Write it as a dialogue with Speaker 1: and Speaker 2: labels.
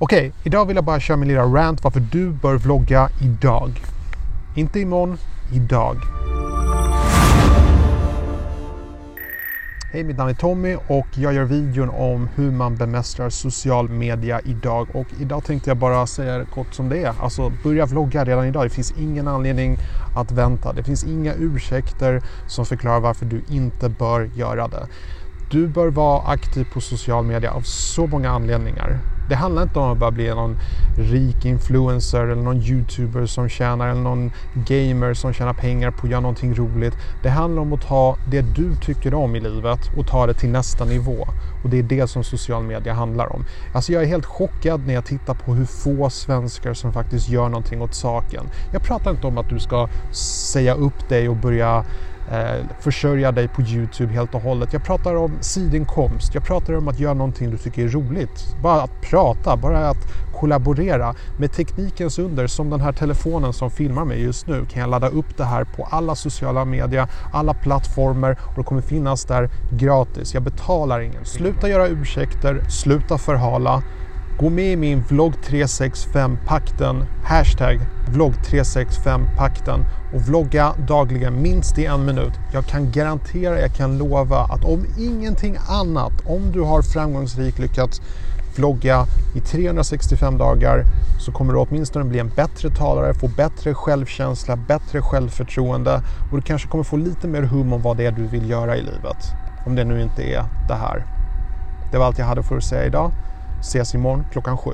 Speaker 1: Okej, idag vill jag bara köra min lilla rant varför du bör vlogga idag. Inte imorgon, idag. Hej, mitt namn är Tommy och jag gör videon om hur man bemästrar social media idag. Och idag tänkte jag bara säga det kort som det är. Alltså, börja vlogga redan idag. Det finns ingen anledning att vänta. Det finns inga ursäkter som förklarar varför du inte bör göra det. Du bör vara aktiv på social media av så många anledningar. Det handlar inte om att bara bli någon rik influencer eller någon youtuber som tjänar eller någon gamer som tjänar pengar på att göra någonting roligt. Det handlar om att ta det du tycker om i livet och ta det till nästa nivå. Och det är det som social media handlar om. Alltså jag är helt chockad när jag tittar på hur få svenskar som faktiskt gör någonting åt saken. Jag pratar inte om att du ska säga upp dig och börja eh, försörja dig på Youtube helt och hållet. Jag pratar om sidinkomst. Jag pratar om att göra någonting du tycker är roligt. Bara att prata, bara att kollaborera. Med teknikens under, som den här telefonen som filmar mig just nu, kan jag ladda upp det här på alla sociala medier, alla plattformar och det kommer finnas där gratis. Jag betalar ingen. Sluta göra ursäkter, sluta förhala. Gå med i min vlogg 365-pakten, hashtag vlogg 365-pakten och vlogga dagligen minst i en minut. Jag kan garantera, jag kan lova att om ingenting annat, om du har framgångsrikt lyckats vlogga i 365 dagar så kommer du åtminstone bli en bättre talare, få bättre självkänsla, bättre självförtroende och du kanske kommer få lite mer hum om vad det är du vill göra i livet. Om det nu inte är det här. Det var allt jag hade för att säga idag. Ses imorgon klockan sju.